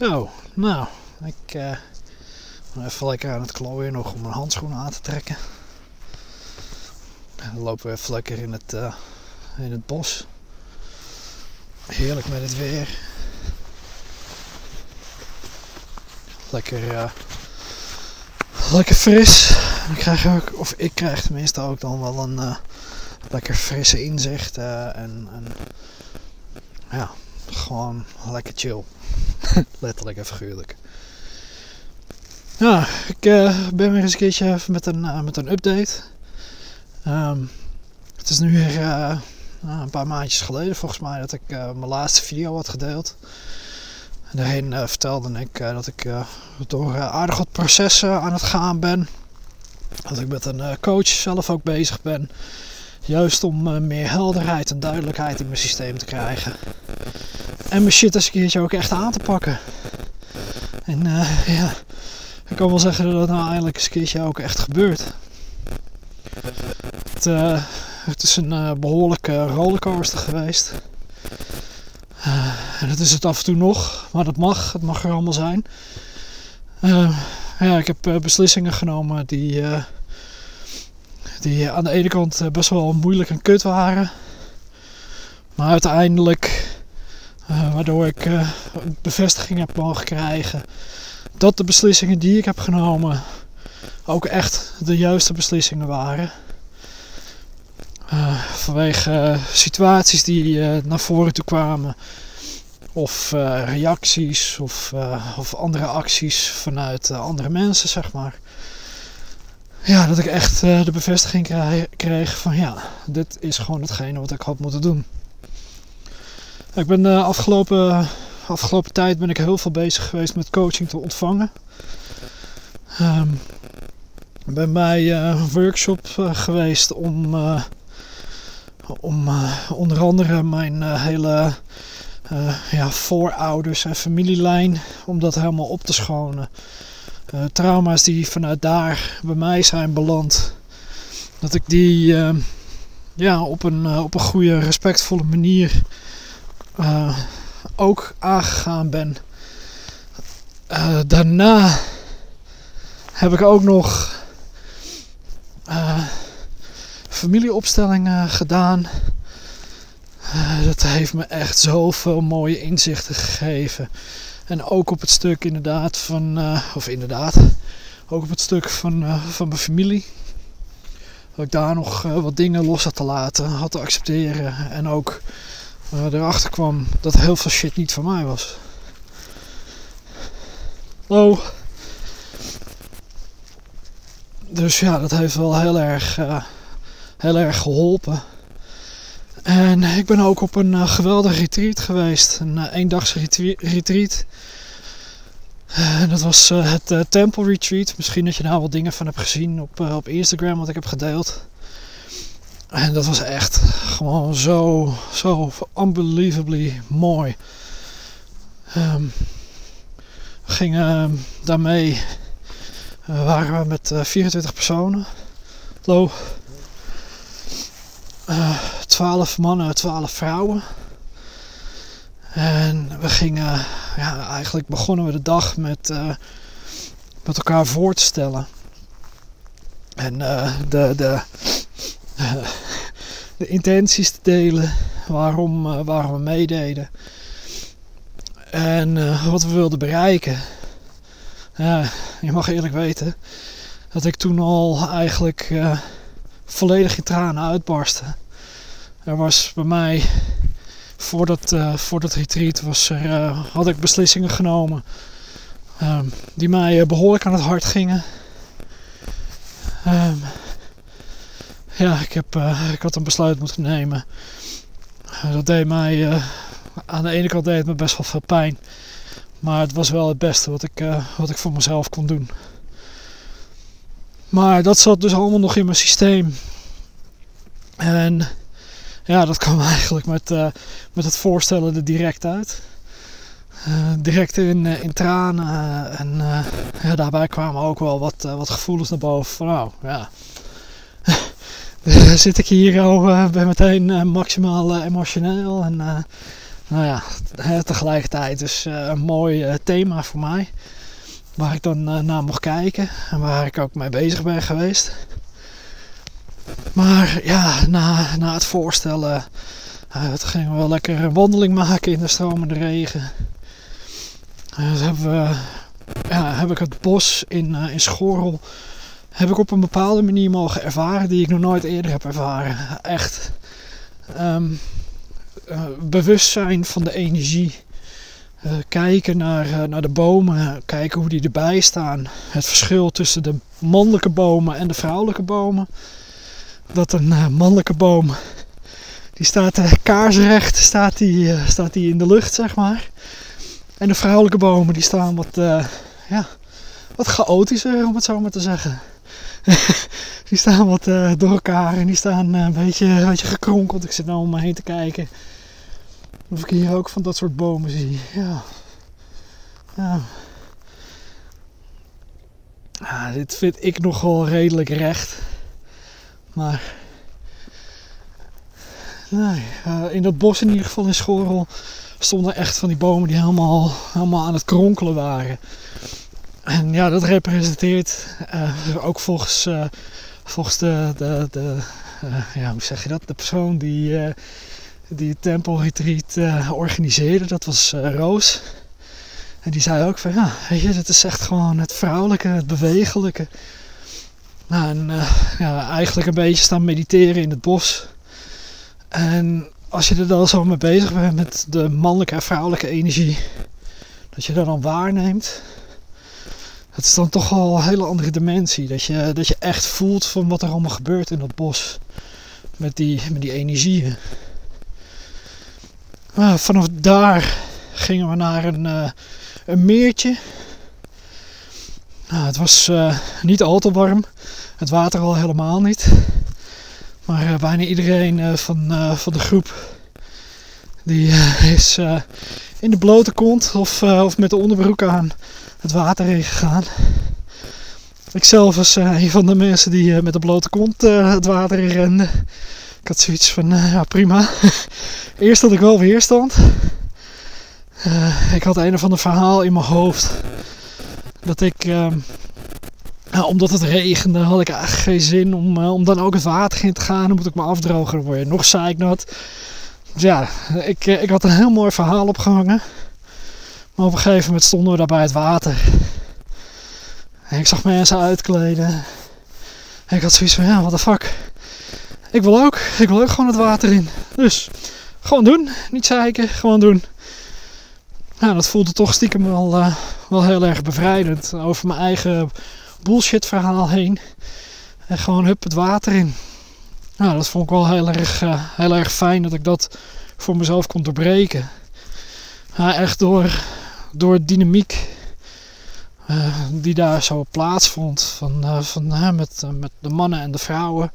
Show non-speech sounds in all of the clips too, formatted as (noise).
Zo, nou, ik uh, even lekker aan het klooien nog om mijn handschoenen aan te trekken. En dan lopen we even lekker in het, uh, in het bos. Heerlijk met het weer. Lekker, uh, lekker fris. Ik krijg ook, of ik krijg tenminste ook dan wel een lekker frisse inzicht. en, en ja, gewoon lekker chill. (laughs) Letterlijk en figuurlijk. Ja, ik uh, ben weer eens een keertje met een, uh, met een update. Um, het is nu weer uh, een paar maandjes geleden volgens mij dat ik mijn laatste video had gedeeld. En daarheen vertelde ik dat ik door aardig wat processen aan het gaan ben. Dat ik met een coach zelf ook bezig ben. Juist om meer helderheid en duidelijkheid in mijn systeem te krijgen. En mijn shit eens een keertje ook echt aan te pakken. En uh, (laughs) ja, ik kan wel zeggen dat dat nou eindelijk eens een keertje ook echt gebeurt. Het, uh, het is een behoorlijke rollercoaster geweest. en dat is het af en toe nog, maar dat mag. Het mag er allemaal zijn. ja, ik heb beslissingen genomen die, die aan de ene kant best wel moeilijk en kut waren. Maar uiteindelijk uh, waardoor ik bevestiging heb mogen krijgen dat de beslissingen die ik heb genomen ook echt de juiste beslissingen waren. Vanwege situaties die naar voren toe kwamen, of reacties, of, of andere acties vanuit andere mensen, zeg maar. Ja, dat ik echt de bevestiging kreeg van ja, dit is gewoon hetgene wat ik had moeten doen. Ik ben de eh, afgelopen, afgelopen tijd ben ik heel veel bezig geweest met coaching te ontvangen. Um, bij uh, een workshop geweest om, om onder andere mijn hele ja, voorouders en familielijn, om dat helemaal op te schonen. Trauma's die vanuit daar bij mij zijn beland, dat ik die ja, op, een, op een goede, respectvolle manier uh, ook aangegaan ben. Daarna heb ik ook nog familieopstellingen gedaan. dat heeft me echt zoveel mooie inzichten gegeven. En ook op het stuk inderdaad van, of inderdaad, ook op het stuk van, van mijn familie. Dat ik daar nog wat dingen los had te laten, had te accepteren. En ook erachter kwam dat heel veel shit niet van mij was. Oh. Dus ja, dat heeft wel heel erg, heel erg geholpen. En ik ben ook op een uh, geweldige retreat geweest. Een uh, eendagse retreat. dat was het Temple Retreat. Misschien dat je daar wat dingen van hebt gezien op, op Instagram wat ik heb gedeeld. En dat was echt gewoon zo, zo unbelievably mooi. Um, we gingen ehm, daarmee, uh, waren we met uh, 24 personen. Lo, 12 mannen, 12 vrouwen. En we gingen, ja, eigenlijk begonnen we de dag met, uh, met elkaar voor te stellen. En uh, de, de, (laughs) de intenties te delen, waarom, uh, waarom we meededen en wat we wilden bereiken. Je mag eerlijk weten dat ik toen al eigenlijk volledig in tranen uitbarstte. Er was bij mij, voor dat, voor dat retreat, was er, had ik beslissingen genomen ehm, die mij behoorlijk aan het hart gingen. Um, ja, ik, heb, uh, ik had een besluit moeten nemen. Uh, dat deed mij, uh, aan de ene kant deed het me best wel veel pijn. Maar het was wel het beste wat ik, wat ik voor mezelf kon doen. Maar dat zat dus allemaal nog in mijn systeem. En ja, dat kwam (laughs) eigenlijk met, met het voorstellen er direct uit. direct in, in tranen. en daarbij kwamen ook wel wat, wat gevoelens naar boven. Van nou, ja (laughs) zit ik hier al, ben meteen maximaal emotioneel. En nou ja, tegelijkertijd dus een mooi thema voor mij. Waar ik dan naar mocht kijken en waar ik ook mee bezig ben geweest. Maar ja, na, na het voorstellen uh, toen gingen we wel lekker een wandeling maken in de stromende regen. Uh, hebben we, ja, heb ik het bos in, uh, in Schorrel heb ik op een bepaalde manier mogen ervaren die ik nog nooit eerder heb ervaren. Echt um, bewustzijn van de energie. kijken naar, naar de bomen, kijken hoe die erbij staan. Het verschil tussen de mannelijke bomen en de vrouwelijke bomen. Dat een mannelijke boom die staat uh, kaarsrecht staat die, uh, staat die in de lucht, zeg maar. En de vrouwelijke bomen die staan wat, ja, wat chaotischer, om het zo maar te zeggen. (laughs) die staan wat door elkaar en die staan een, beetje, een beetje gekronkeld. Ik zit nou om me heen te kijken. Of ik hier ook van dat soort bomen zie. Ja. Ja. ja dit vind ik nogal redelijk recht. Maar Nee, uh, in dat bos in ieder geval in Schorel stonden echt van die bomen die helemaal, helemaal aan het kronkelen waren. En ja, dat representeert uh, ook volgens, uh, volgens de, de, de ja, hoe zeg je dat, de persoon die, die het organiseerde, dat was Roos. En die zei ook van ja, weet je, dit is echt gewoon het vrouwelijke, het bewegelijke. Nou, en ja, eigenlijk een beetje staan mediteren in het bos. En als je er dan zo mee bezig bent met de mannelijke en vrouwelijke energie, dat je dat dan waarneemt, het is dan toch wel een hele andere dimensie. Dat je, dat je echt voelt van wat er allemaal gebeurt in dat bos. Met die, met die energieën. Nou, vanaf daar gingen we naar een, uh, een meertje. Nou, het was uh, niet al te warm. Het water al helemaal niet. Maar uh, bijna iedereen uh, van, van de groep die is in de blote kont of, of met de onderbroek aan het water heen gegaan. Ik zelf was een van de mensen die met de blote kont het water in rende. Ik had zoiets van, ja prima. (laughs) Eerst had ik wel weerstand. ik had een of ander verhaal in mijn hoofd. Dat ik ehm, nou, omdat het regende had ik eigenlijk geen zin om, uh, om dan ook het water in te gaan. Dan moet ik me afdrogen. Dan word je nog zeiknat. Dus ja, ik, eh, ik had een heel mooi verhaal opgehangen. Maar op een gegeven moment stonden we daar bij het water. En ik zag mensen uitkleden. En ik had zoiets van, ja, what the fuck. Ik wil ook. Ik wil ook gewoon het water in. Dus, gewoon doen. Niet zeiken, gewoon doen. Nou, dat voelde toch stiekem wel, wel heel erg bevrijdend. Over mijn eigen bullshit verhaal heen. En gewoon hup het water in. Nou, dat vond ik wel heel erg, uh, heel erg fijn dat ik dat voor mezelf kon doorbreken. Echt door, door dynamiek uh, die daar zo plaatsvond. Van, uh, van, met, met de mannen en de vrouwen.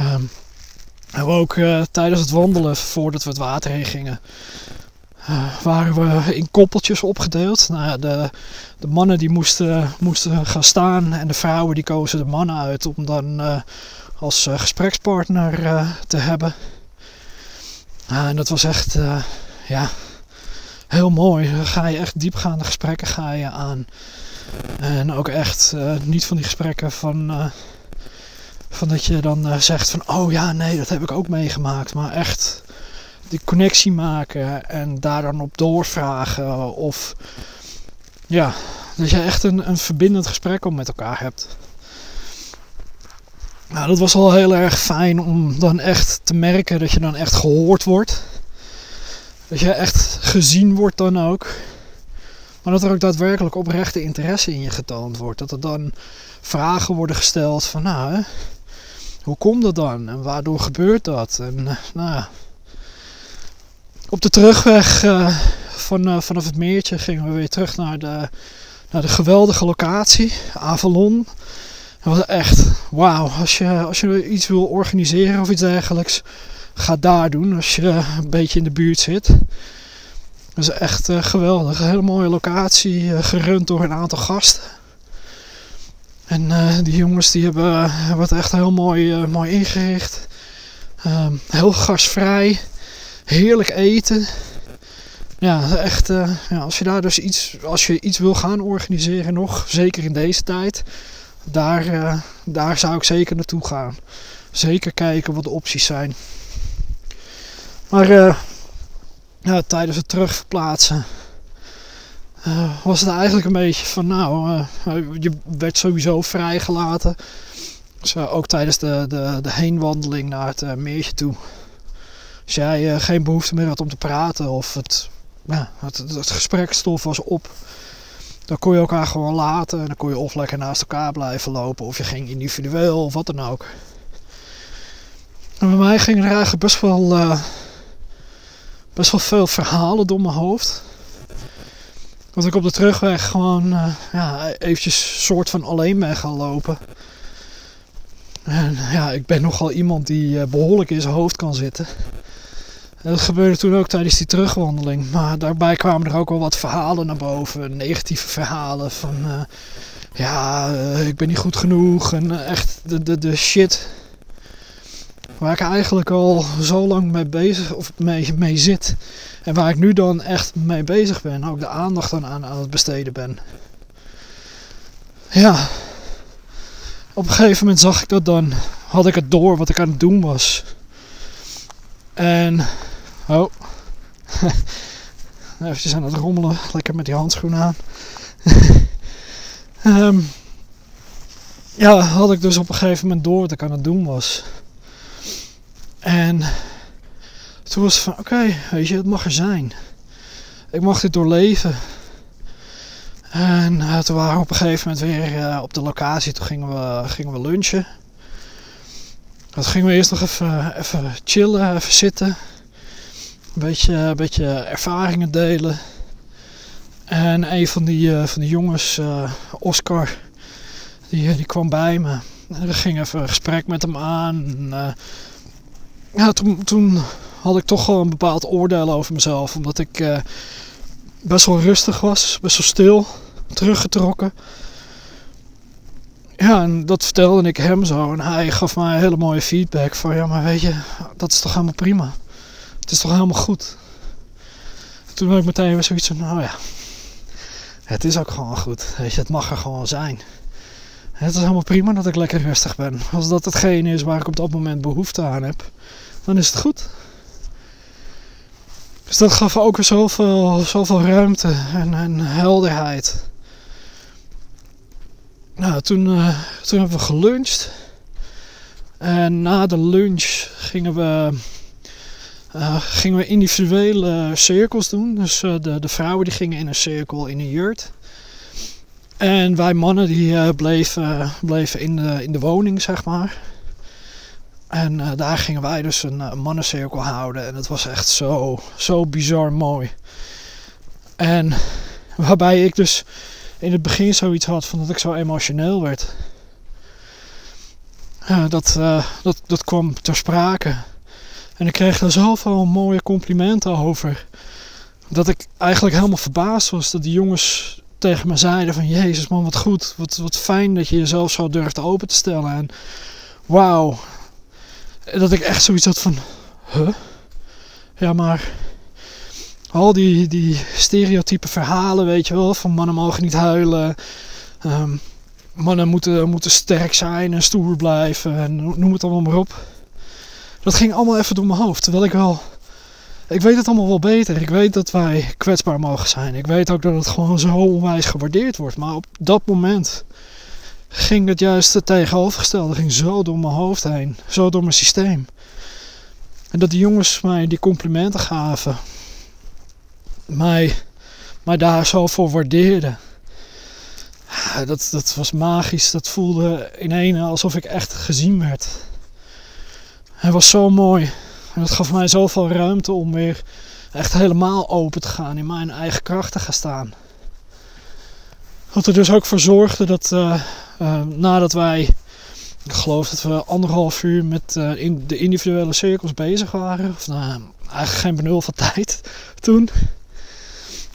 Um, en ook tijdens het wandelen, voordat we het water heen gingen, waren we in koppeltjes opgedeeld. Nou, de, de mannen die moesten, moesten gaan staan en de vrouwen die kozen de mannen uit om dan uh, als uh, gesprekspartner te hebben. en dat was echt ja, heel mooi. Dan ga je echt diepgaande gesprekken ga je aan. En ook echt niet van die gesprekken van, van dat je dan zegt van oh ja nee dat heb ik ook meegemaakt. Maar echt die connectie maken en daar dan op doorvragen. Of ja, dat je echt een, een verbindend gesprek om met elkaar hebt. Nou, dat was al heel erg fijn om dan echt te merken dat je dan echt gehoord wordt. Dat je echt gezien wordt dan ook. Maar dat er ook daadwerkelijk oprechte interesse in je getoond wordt. Dat er dan vragen worden gesteld van nou, hoe komt dat dan? En waardoor gebeurt dat? En eh, nou op de terugweg uh, van, uh, vanaf het meertje gingen we weer terug naar de, naar de geweldige locatie, Avalon. Dat was echt wauw. Als je, als je iets wil organiseren of iets dergelijks, ga daar doen als je een beetje in de buurt zit. Dat is echt uh, geweldig. Een hele mooie locatie, gerund door een aantal gasten. En die jongens die hebben, hebben het echt heel mooi, mooi ingericht. Ehm, heel gasvrij heerlijk eten. ja, echt, uh, ja, als je daar dus iets, als je iets wil gaan organiseren nog, zeker in deze tijd, daar, uh, daar zou ik zeker naartoe gaan. Zeker kijken wat de opties zijn. Maar ja, tijdens het terugverplaatsen was het eigenlijk een beetje van, nou, je werd sowieso vrijgelaten. Ook tijdens de, de, de heenwandeling naar het meertje toe. Als jij geen behoefte meer had om te praten of het ja, het, het gesprekstof was op. Dan kon je elkaar gewoon laten. En dan kon je of lekker naast elkaar blijven lopen. Of je ging individueel of wat dan ook. En bij mij gingen er eigenlijk best wel, uh, best wel veel verhalen door mijn hoofd. Dat ik op de terugweg gewoon uh, ja, eventjes soort van alleen ben gaan lopen. En ja, ik ben nogal iemand die behoorlijk in zijn hoofd kan zitten. Dat gebeurde toen ook tijdens die terugwandeling. Maar daarbij kwamen er ook wel wat verhalen naar boven. Negatieve verhalen van... Uh, ja, uh, ik ben niet goed genoeg. En uh, echt de, de, de shit... Waar ik eigenlijk al zo lang mee bezig of mee, mee zit. En waar ik nu dan echt mee bezig ben. Ook de aandacht dan aan, aan het besteden ben. Ja. Op een gegeven moment zag ik dat dan. Had ik het door wat ik aan het doen was. En Oh. (laughs) Even aan het rommelen. Lekker met die handschoenen aan. um, (laughs) ja, had ik dus op een gegeven moment door wat ik aan het doen was. En toen was het van, oké, weet je, het mag er zijn. Ik mag dit doorleven. En uh, toen waren we op een gegeven moment weer uh, op de locatie. Toen gingen we, gingen we lunchen. Toen gingen we eerst nog even, even chillen, even zitten. Een beetje, een beetje ervaringen delen. En een van die, uh, van die jongens, uh, Oscar, die, eh, die kwam bij me. En er ging even een gesprek met hem aan. En, ja, toen, toen had ik toch wel een bepaald oordeel over mezelf. Omdat ik best wel rustig was, best wel stil, teruggetrokken. Ja, en dat vertelde ik hem zo. En hij gaf mij een hele mooie feedback van ja, maar weet je, dat is toch helemaal prima. Het is toch helemaal goed. Toen had ik meteen weer zoiets van, nou ja, het is ook gewoon goed. Weet je, het mag er gewoon zijn. Het is helemaal prima dat ik lekker rustig ben. Als dat hetgene is waar ik op dat moment behoefte aan heb, dan is het goed. Dus dat gaf ook weer zoveel, zoveel ruimte en, en helderheid. Nou, toen, uh, toen hebben we geluncht. En na de lunch gingen we uh, gingen we individuele cirkels doen. Dus uh, de, de vrouwen die gingen in een cirkel in een jurt. En wij mannen die uh, bleven, bleven in, de, in de woning, zeg maar. En daar gingen wij dus een, mannencirkel houden. En het was echt zo, zo bizar mooi. En waarbij ik dus in het begin zoiets had van dat ik zo emotioneel werd. dat, dat, dat kwam ter sprake. En ik kreeg er zoveel mooie complimenten over. Dat ik eigenlijk helemaal verbaasd was dat die jongens tegen me zeiden van... Jezus man, wat goed. Wat, wat fijn dat je jezelf zo durft open te stellen. En wauw. Dat ik echt zoiets had van... Huh? Ja, maar... Al die, die stereotype verhalen, weet je wel. Van mannen mogen niet huilen. Um, mannen moeten, moeten sterk zijn en stoer blijven. En noem het allemaal maar op. Dat ging allemaal even door mijn hoofd. Terwijl ik wel. Ik weet het allemaal wel beter. Ik weet dat wij kwetsbaar mogen zijn. Ik weet ook dat het gewoon zo onwijs gewaardeerd wordt. Maar op dat moment ging het juist het tegenovergestelde. ging zo door mijn hoofd heen. Zo door mijn systeem. En dat die jongens mij die complimenten gaven. Mij, mij daar zo voor waardeerden. Dat, dat was magisch. Dat voelde in ene alsof ik echt gezien werd. Het was zo mooi. En dat gaf mij zoveel ruimte om weer echt helemaal open te gaan. In mijn eigen kracht te gaan staan. Wat er dus ook voor zorgde dat uh, uh, nadat wij, ik geloof dat we anderhalf uur met in de individuele cirkels bezig waren. Of nou, eigenlijk geen benul van tijd (laughs) toen.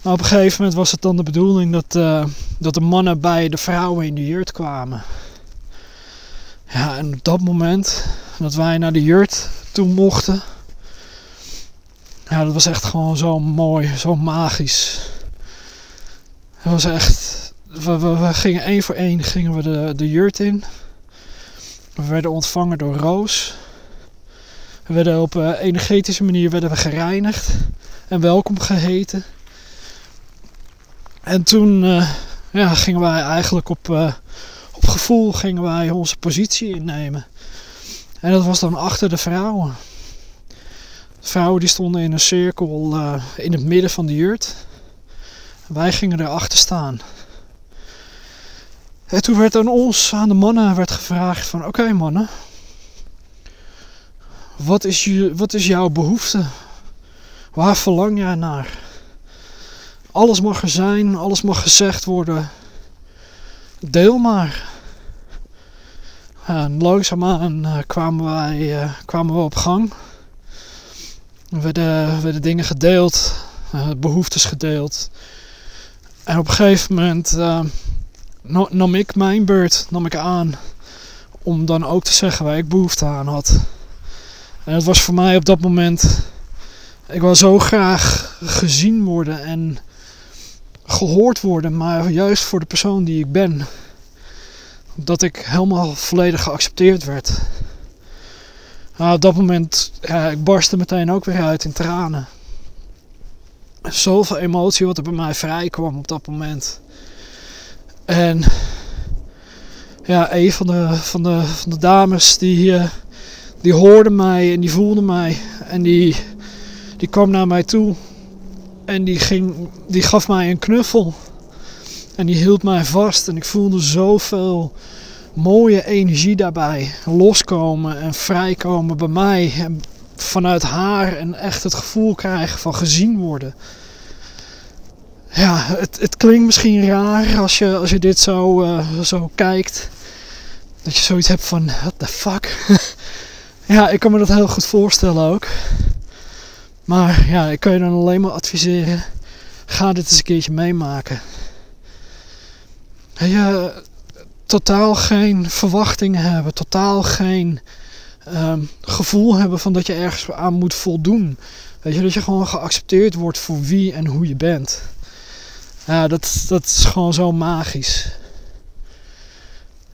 Maar op een gegeven moment was het dan de bedoeling dat, dat de mannen bij de vrouwen in de jurt kwamen. Ja, en op dat moment dat wij naar de jurt toe mochten, Ja, dat was echt gewoon zo mooi, zo magisch. Het was echt. We, we, gingen één voor één gingen we de, de jurt in. We werden ontvangen door Roos. We werden op uh, energetische manier werden we gereinigd en welkom geheten. En toen uh, ja, gingen wij eigenlijk op, uh, gevoel gingen wij onze positie innemen. En dat was dan achter de vrouwen. De vrouwen die stonden in een cirkel in het midden van de jurt. Wij gingen erachter staan. En toen werd aan ons, aan de mannen, werd gevraagd van... Oké mannen, wat is, je, wat is jouw behoefte? Waar verlang jij naar? Alles mag er zijn, alles mag gezegd worden. Deel maar. En langzaamaan uh, kwamen, wij, uh, kwamen we op gang. Er werden, werden dingen gedeeld, uh, behoeftes gedeeld. En op een gegeven moment nam ik mijn beurt nam ik aan om dan ook te zeggen waar ik behoefte aan had. En het was voor mij op dat moment. Ik wil zo graag gezien worden en gehoord worden, maar juist voor de persoon die ik ben. Dat ik helemaal volledig geaccepteerd werd. Nou, op dat moment, ja, ik barstte meteen ook weer uit in tranen. Zoveel emotie wat er bij mij vrij kwam op dat moment. En ja, een van de, van de, van de dames die, die hoorde mij en die voelde mij. En die, die kwam naar mij toe. En die, ging, die gaf mij een knuffel. En die hield mij vast. En ik voelde zoveel mooie energie daarbij. Loskomen en vrijkomen bij mij. En vanuit haar. En echt het gevoel krijgen van gezien worden ja, het, het klinkt misschien raar als je, als je dit zo, uh, zo kijkt. Dat je zoiets hebt van, what the fuck? (laughs) ja, ik kan me dat heel goed voorstellen ook. Maar ja, ik kan je dan alleen maar adviseren. Ga dit eens een keertje meemaken. Je totaal geen verwachtingen hebben. Totaal geen um, gevoel hebben van dat je ergens aan moet voldoen. Weet je, dat je gewoon geaccepteerd wordt voor wie en hoe je bent. Ja, dat, dat is gewoon zo magisch.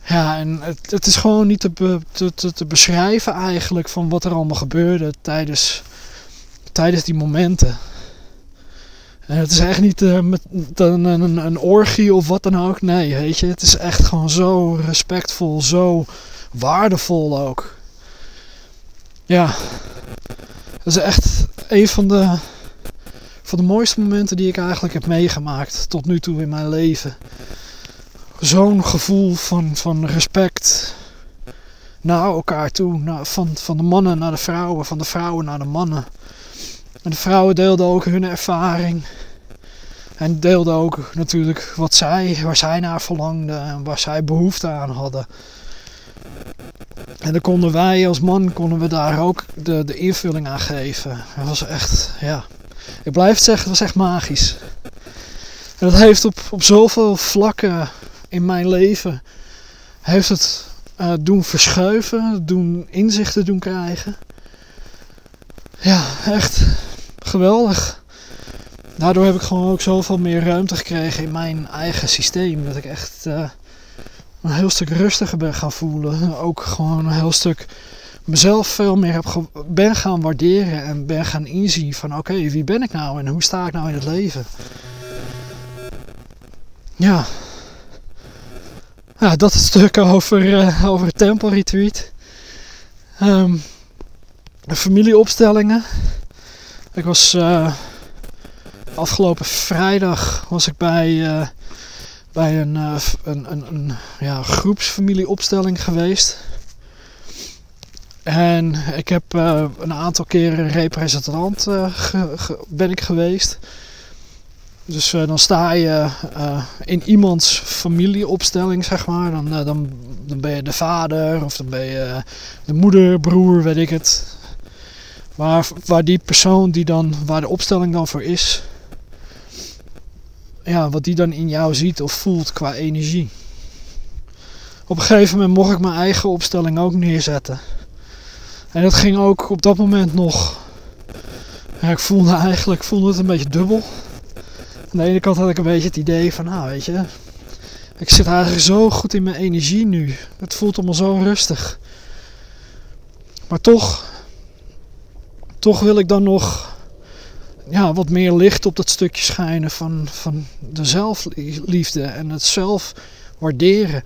Ja, en het, is gewoon niet te, te, te, beschrijven eigenlijk van wat er allemaal gebeurde tijdens, tijdens die momenten. En het is echt niet met een, een, een orgie of wat dan ook. Nee, weet je, het is echt gewoon zo respectvol, zo waardevol ook. Ja, dat is echt een van de van de mooiste momenten die ik eigenlijk heb meegemaakt tot nu toe in mijn leven. Zo'n gevoel van, van respect naar elkaar toe. Naar, van, van de mannen naar de vrouwen, van de vrouwen naar de mannen. En de vrouwen deelden ook hun ervaring. En deelden ook natuurlijk wat zij, waar zij naar verlangden en waar zij behoefte aan hadden. En dan konden wij als man konden we daar ook de, de invulling aan geven. Dat was echt, ja, ik blijf het zeggen, het was echt magisch. En dat heeft op, op zoveel vlakken in mijn leven heeft het uh, doen verschuiven, doen inzichten doen krijgen. Ja, echt geweldig. Daardoor heb ik gewoon ook zoveel meer ruimte gekregen in mijn eigen systeem. Dat ik echt uh, een heel stuk rustiger ben gaan voelen. Ook gewoon een heel stuk mezelf veel meer heb ben gaan waarderen en ben gaan inzien van oké, wie ben ik nou en hoe sta ik nou in het leven? Ja. Ja, dat stuk over, uh, over het. Um, familieopstellingen. Ik was uh, afgelopen vrijdag was ik bij, uh, bij een, een, een, een ja, groepsfamilieopstelling geweest. En ik heb een aantal keren representant ben ik geweest. Dus dan sta je in iemands familieopstelling, zeg maar. Dan, dan, dan ben je de vader of dan ben je de moeder, broer, weet ik het. Waar, waar die persoon die dan, waar de opstelling dan voor is, ja, wat die dan in jou ziet of voelt qua energie. Op een gegeven moment mocht ik mijn eigen opstelling ook neerzetten. En dat ging ook op dat moment nog Ja, ik voelde eigenlijk voelde het een beetje dubbel. Aan de ene kant had ik een beetje het idee van, nou weet je, ik zit eigenlijk zo goed in mijn energie nu. Het voelt allemaal zo rustig. Maar toch, toch wil ik dan nog ja, wat meer licht op dat stukje schijnen van, van de zelfliefde en het zelf waarderen.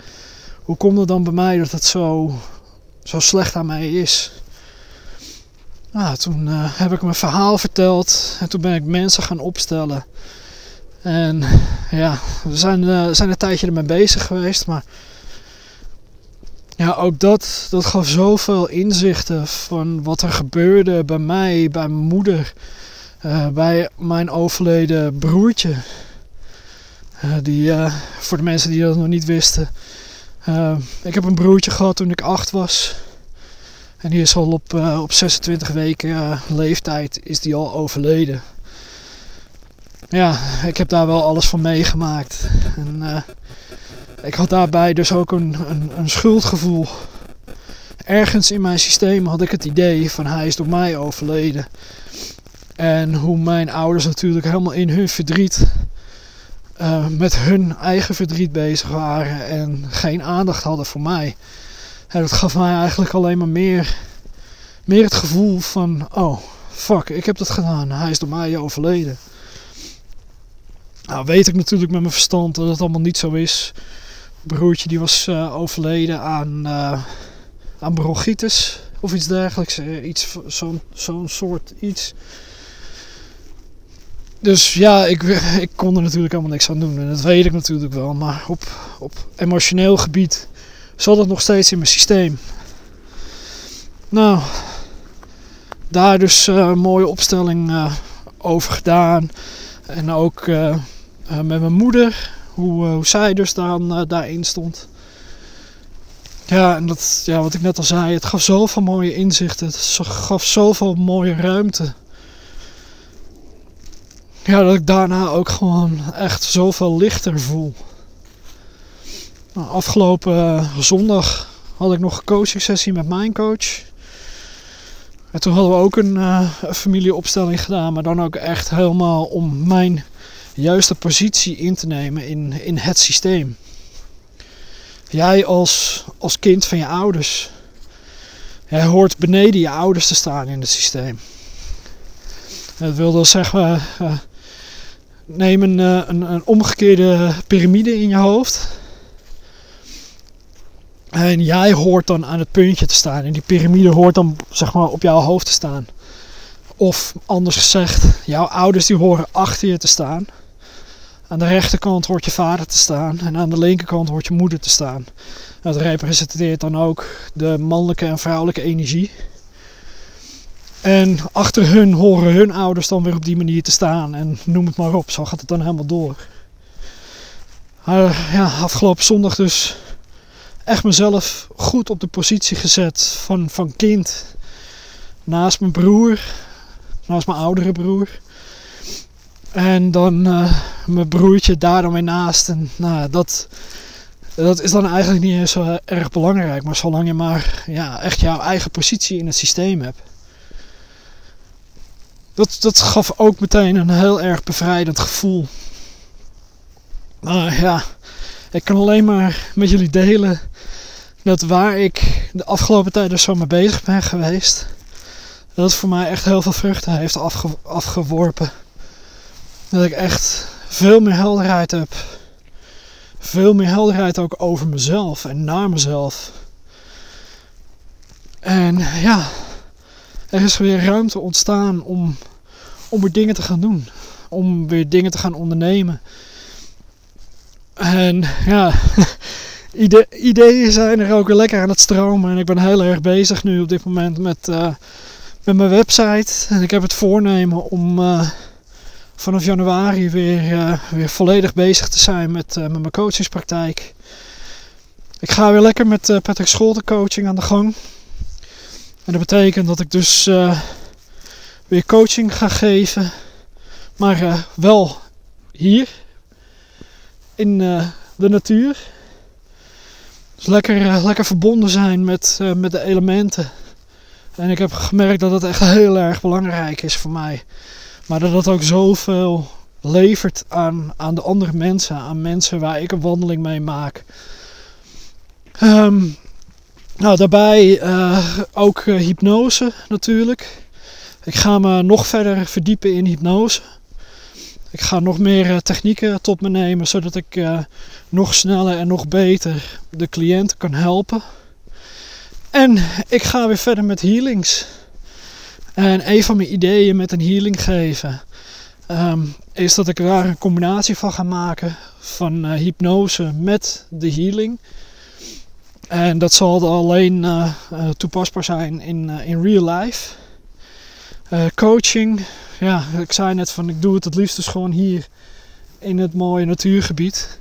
Hoe komt het dan bij mij dat het zo, zo slecht aan mij is? Nou, toen uh, heb ik mijn verhaal verteld en toen ben ik mensen gaan opstellen. En ja, we zijn, uh, zijn een tijdje ermee bezig geweest, maar ja, ook dat, dat gaf zoveel inzichten van wat er gebeurde bij mij, bij mijn moeder, uh, bij mijn overleden broertje. Uh, die, voor de mensen die dat nog niet wisten, ik heb een broertje gehad toen ik acht was. En die is al op, op 26 weken leeftijd is die al overleden ja, ik heb daar wel alles van meegemaakt. En ik had daarbij dus ook een, een, een, schuldgevoel. Ergens in mijn systeem had ik het idee van hij is door mij overleden. En hoe mijn ouders natuurlijk helemaal in hun verdriet uh, met hun eigen verdriet bezig waren en geen aandacht hadden voor mij. Dat gaf mij eigenlijk alleen maar meer, meer het gevoel van: oh fuck, ik heb dat gedaan, hij is door mij overleden. Nou weet ik natuurlijk met mijn verstand dat het allemaal niet zo is. Broertje die was uh, overleden aan, uh, aan bronchitis of iets dergelijks. Uh, iets, zo'n, zo'n soort iets. Dus ja, ik, ik kon er natuurlijk helemaal niks aan doen. En dat weet ik natuurlijk wel. Maar op, op emotioneel gebied zat het nog steeds in mijn systeem. Nou, daar dus een mooie opstelling over gedaan. En ook met mijn moeder, hoe, zij dus dan, daarin stond. Ja, en dat, ja, wat ik net al zei, het gaf zoveel mooie inzichten. Het gaf zoveel mooie ruimte. Ja, dat ik daarna ook gewoon echt zoveel lichter voel. Nou, afgelopen zondag had ik nog een coaching sessie met mijn coach. En toen hadden we ook een, een familieopstelling gedaan, maar dan ook echt helemaal om mijn juiste positie in te nemen in, in het systeem. Jij als, als kind van je ouders, jij hoort beneden je ouders te staan in het systeem. Dat wil dus zeggen, uh, neem een, uh, een, een omgekeerde piramide in je hoofd. En jij hoort dan aan het puntje te staan. En die piramide hoort dan zeg maar op jouw hoofd te staan. Of anders gezegd, jouw ouders die horen achter je te staan. Aan de rechterkant hoort je vader te staan en aan de linkerkant hoort je moeder te staan. Dat representeert dan ook de mannelijke en vrouwelijke energie. En achter hun horen hun ouders dan weer op die manier te staan. En noem het maar op, zo gaat het dan helemaal door. Ja, afgelopen zondag dus echt mezelf goed op de positie gezet van, van kind. Naast mijn broer, naast mijn oudere broer. En dan uh, mijn broertje daar dan weer naast. En nou, dat, dat is dan eigenlijk niet eens zo erg belangrijk. Maar zolang je maar ja, echt jouw eigen positie in het systeem hebt. Dat, dat gaf ook meteen een heel erg bevrijdend gevoel. Maar ja, ik kan alleen maar met jullie delen dat waar ik de afgelopen tijd dus zo mee bezig ben geweest, dat het voor mij echt heel veel vruchten heeft afge afgeworpen. Dat ik echt veel meer helderheid heb. Veel meer helderheid ook over mezelf en naar mezelf. En ja, er is weer ruimte ontstaan om, om weer dingen te gaan doen. Om weer dingen te gaan ondernemen. En ja, (laughs) ide ideeën zijn er ook weer lekker aan het stromen. En ik ben heel erg bezig nu op dit moment met, uh, met mijn website. En ik heb het voornemen om... Uh, vanaf januari weer, uh, weer volledig bezig te zijn met, uh, met mijn coachingspraktijk. Ik ga weer lekker met uh, Patrick Scholte coaching aan de gang. En dat betekent dat ik dus weer coaching ga geven. Maar wel hier in de natuur. Dus lekker, lekker verbonden zijn met, met de elementen. En ik heb gemerkt dat het echt heel erg belangrijk is voor mij. Maar dat het ook zoveel levert aan, aan de andere mensen, aan mensen waar ik een wandeling mee maak. Ehm, nou, daarbij uh, ook uh, hypnose natuurlijk. Ik ga me nog verder verdiepen in hypnose. Ik ga nog meer uh, technieken tot me nemen, zodat ik nog sneller en nog beter de cliënt kan helpen. En ik ga weer verder met healings. En een van mijn ideeën met een healing geven um, is dat ik daar een combinatie van ga maken van uh, hypnose met de healing. En dat zal alleen uh, uh, toepasbaar zijn in, in real life. coaching, ja, ik zei net van ik doe het het liefst dus gewoon hier in het mooie natuurgebied.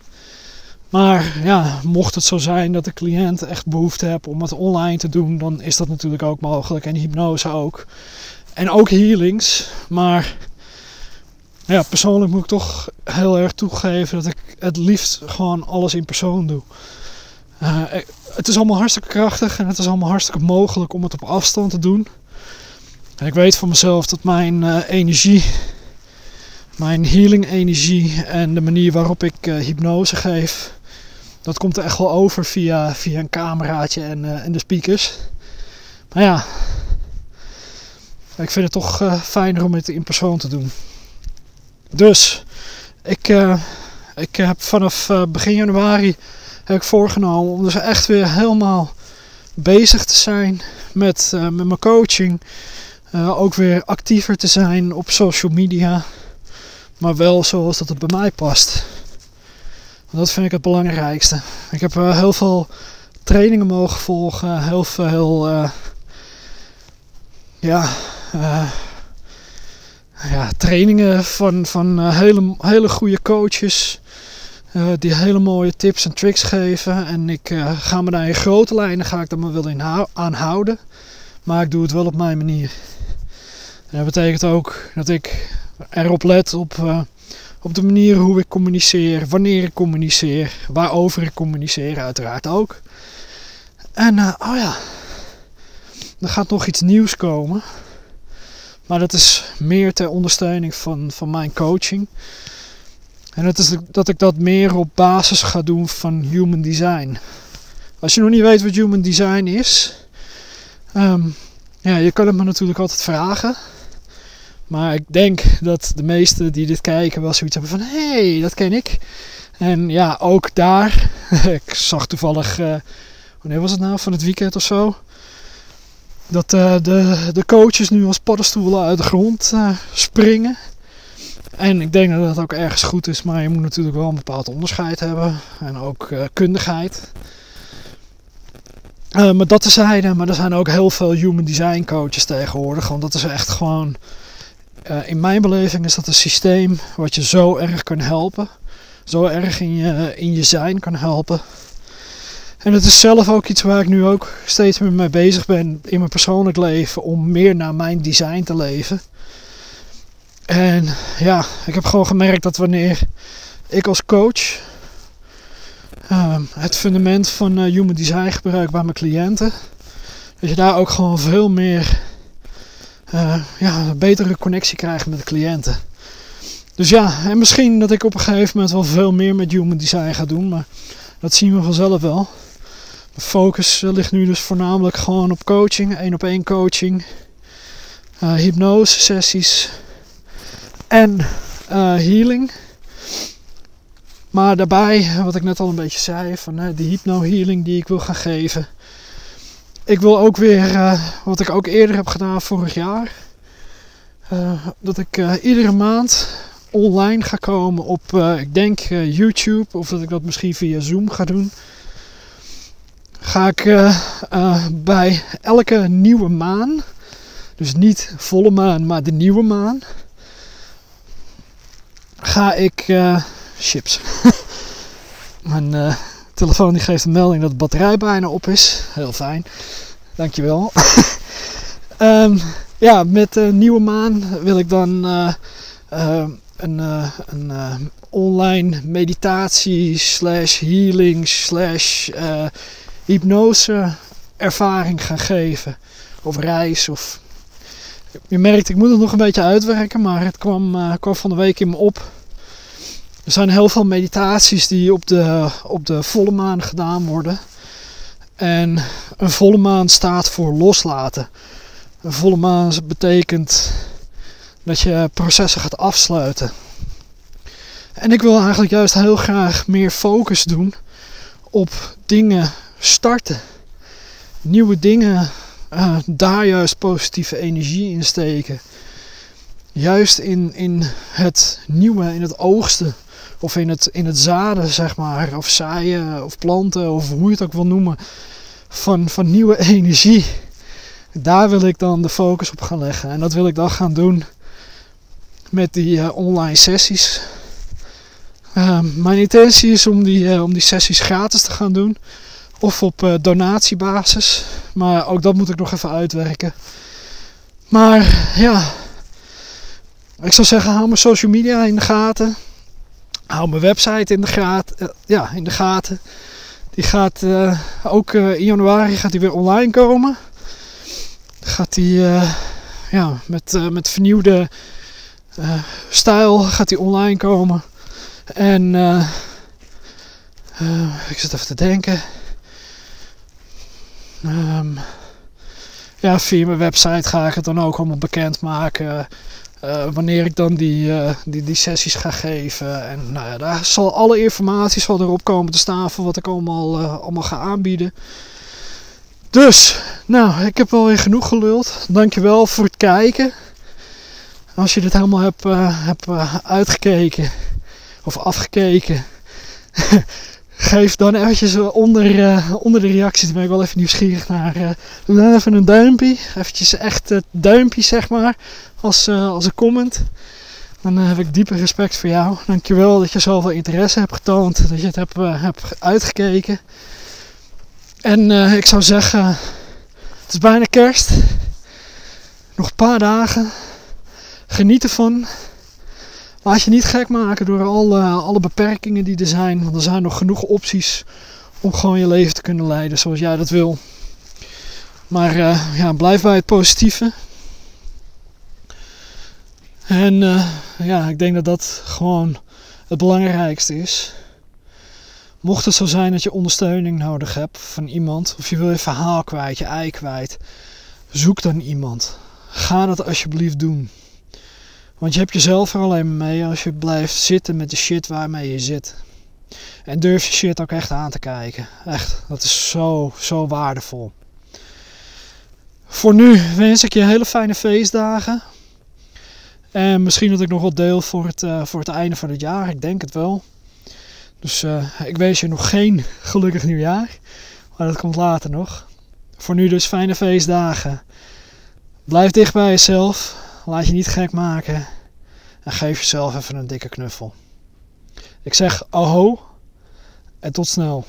Maar ja, mocht het zo zijn dat de cliënt echt behoefte heeft om het online te doen, dan is dat natuurlijk ook mogelijk. En hypnose ook. En ook healings. Maar ja, persoonlijk moet ik toch heel erg toegeven dat ik het liefst gewoon alles in persoon doe. Uh, het is allemaal hartstikke krachtig en het is allemaal hartstikke mogelijk om het op afstand te doen. En ik weet van mezelf dat mijn uh, energie, mijn healing energie en de manier waarop ik uh, hypnose geef, dat komt er echt wel over via, via een cameraatje en, en de speakers. Maar ja, ik vind het toch fijner om het in persoon te doen. Dus ik, uh, ik heb vanaf begin januari heb ik voorgenomen om dus echt weer helemaal bezig te zijn met, met mijn coaching. ook weer actiever te zijn op social media. Maar wel zoals dat het bij mij past. Dat vind ik het belangrijkste. Ik heb heel veel trainingen mogen volgen. Heel veel ja, ja, trainingen van, van uh, hele, hele goede coaches. Uh, die hele mooie tips en tricks geven. En ik uh, ga me daar in grote lijnen ga ik daar maar wel in aan houden. Maar ik doe het wel op mijn manier. En dat betekent ook dat ik erop let op, op de manier hoe ik communiceer, wanneer ik communiceer, waarover ik communiceer, uiteraard ook. En oh ja, er gaat nog iets nieuws komen. Maar dat is meer ter ondersteuning van, van mijn coaching. En dat is dat ik dat meer op basis ga doen van human design. Als je nog niet weet wat human design is, um, ja, je kan het me natuurlijk altijd vragen. Maar ik denk dat de meesten die dit kijken wel zoiets hebben van: hé, hey, dat ken ik. En ja, ook daar. (laughs) ik zag toevallig, uh, wanneer was het nou, van het weekend of zo dat uh, de, de coaches nu als paddenstoelen uit de grond uh, springen. En ik denk dat dat ook ergens goed is, maar je moet natuurlijk wel een bepaald onderscheid hebben en ook kundigheid. maar dat tezijde, maar er zijn ook heel veel human design coaches tegenwoordig, want dat is echt gewoon, in mijn beleving is dat een systeem wat je zo erg kan helpen, zo erg in je, in je zijn kan helpen. En het is zelf ook iets waar ik nu ook steeds mee bezig ben in mijn persoonlijk leven. Om meer naar mijn design te leven. En ja, ik heb gewoon gemerkt dat wanneer ik als coach uh, het fundament van uh, human design gebruik bij mijn cliënten. Dat je daar ook gewoon veel meer uh, ja, een betere connectie krijgt met de cliënten. Dus ja, en misschien dat ik op een gegeven moment wel veel meer met human design ga doen. Maar dat zien we vanzelf wel. De focus eh, ligt nu dus voornamelijk gewoon op coaching, één op één coaching, uh, hypnose sessies en healing. Maar daarbij, wat ik net al een beetje zei, van de hypno-healing die ik wil gaan geven. Ik wil ook weer, wat ik ook eerder heb gedaan vorig jaar, dat ik iedere maand online ga komen op, ik denk YouTube, of dat ik dat misschien via Zoom ga doen ga ik bij elke nieuwe maan, dus niet volle maan, maar de nieuwe maan, ga ik chips. (laughs) telefoon die geeft een melding dat de batterij bijna op is. Heel fijn. Dankjewel. um, (laughs) ja, met de nieuwe maan wil ik dan een, een online meditatie slash healing slash hypnose ervaring gaan geven. of reis. Of... Je merkt, ik moet het nog een beetje uitwerken, maar het kwam, kwam van de week in me op. Er zijn heel veel meditaties die op de, op de volle maan gedaan worden. En een volle maan staat voor loslaten. Een volle maan betekent dat je processen gaat afsluiten. En ik wil eigenlijk juist heel graag meer focus doen op dingen starten. Nieuwe dingen, uh, daar juist positieve energie in steken. Juist in, in het nieuwe, in het oogsten. Of in het, in het zaden, zeg maar. Of zaaien, of planten, of hoe je het ook wil noemen. Van, van nieuwe (laughs) energie. Daar wil ik dan de focus op gaan leggen. En dat wil ik dan gaan doen met die uh, online sessies. Uh, mijn intentie is om die, uh, om die sessies gratis te gaan doen. Of op uh, donatiebasis. Maar ook dat moet ik nog even uitwerken. Maar ja. Ik zou zeggen, hou mijn social media in de gaten. Hou mijn website in de, gaten, ja, in de gaten. Die gaat ook in januari gaat die weer online komen. Gaat die ja, met, met vernieuwde stijl gaat die online komen. En ik zit even te denken. Um, ja, via mijn website ga ik het dan ook allemaal bekendmaken. Uh, wanneer ik dan die, die, die sessies ga geven. En nou ja, daar zal alle informatie zal erop komen te staan wat ik allemaal, allemaal ga aanbieden. Dus, nou, ik heb wel weer genoeg geluld. Dankjewel voor het kijken. Als je dit helemaal hebt, hebt uitgekeken of afgekeken. (laughs) Geef dan eventjes onder, uh, onder de reacties. Daar ben ik wel even nieuwsgierig naar. Uh, even een duimpje. Eventjes echt duimpje zeg maar. Als, als een comment. Dan heb ik diepe respect voor jou. Dankjewel dat je zoveel interesse hebt getoond. Dat je het hebt, hebt uitgekeken. En ik zou zeggen. Het is bijna kerst. Nog een paar dagen. Geniet ervan. Laat je niet gek maken door alle, alle beperkingen die er zijn. Want er zijn nog genoeg opties om gewoon je leven te kunnen leiden zoals jij dat wil. Maar uh, ja, blijf bij het positieve. En uh, ja, ik denk dat dat gewoon het belangrijkste is. Mocht het zo zijn dat je ondersteuning nodig hebt van iemand, of je wil je verhaal kwijt, je ei kwijt, zoek dan iemand. Ga dat alsjeblieft doen. Want je hebt jezelf er alleen mee als je blijft zitten met de shit waarmee je zit. En durf je shit ook echt aan te kijken. Echt, dat is zo, zo waardevol. Voor nu wens ik je hele fijne feestdagen. En misschien dat ik nog wat deel voor het, uh, voor het einde van het jaar. Ik denk het wel. Dus uh, ik wens je nog geen gelukkig nieuwjaar. Maar dat komt later nog. Voor nu dus fijne feestdagen. Blijf dicht bij jezelf. Laat je niet gek maken. En geef jezelf even een dikke knuffel. Ik zeg aho en tot snel.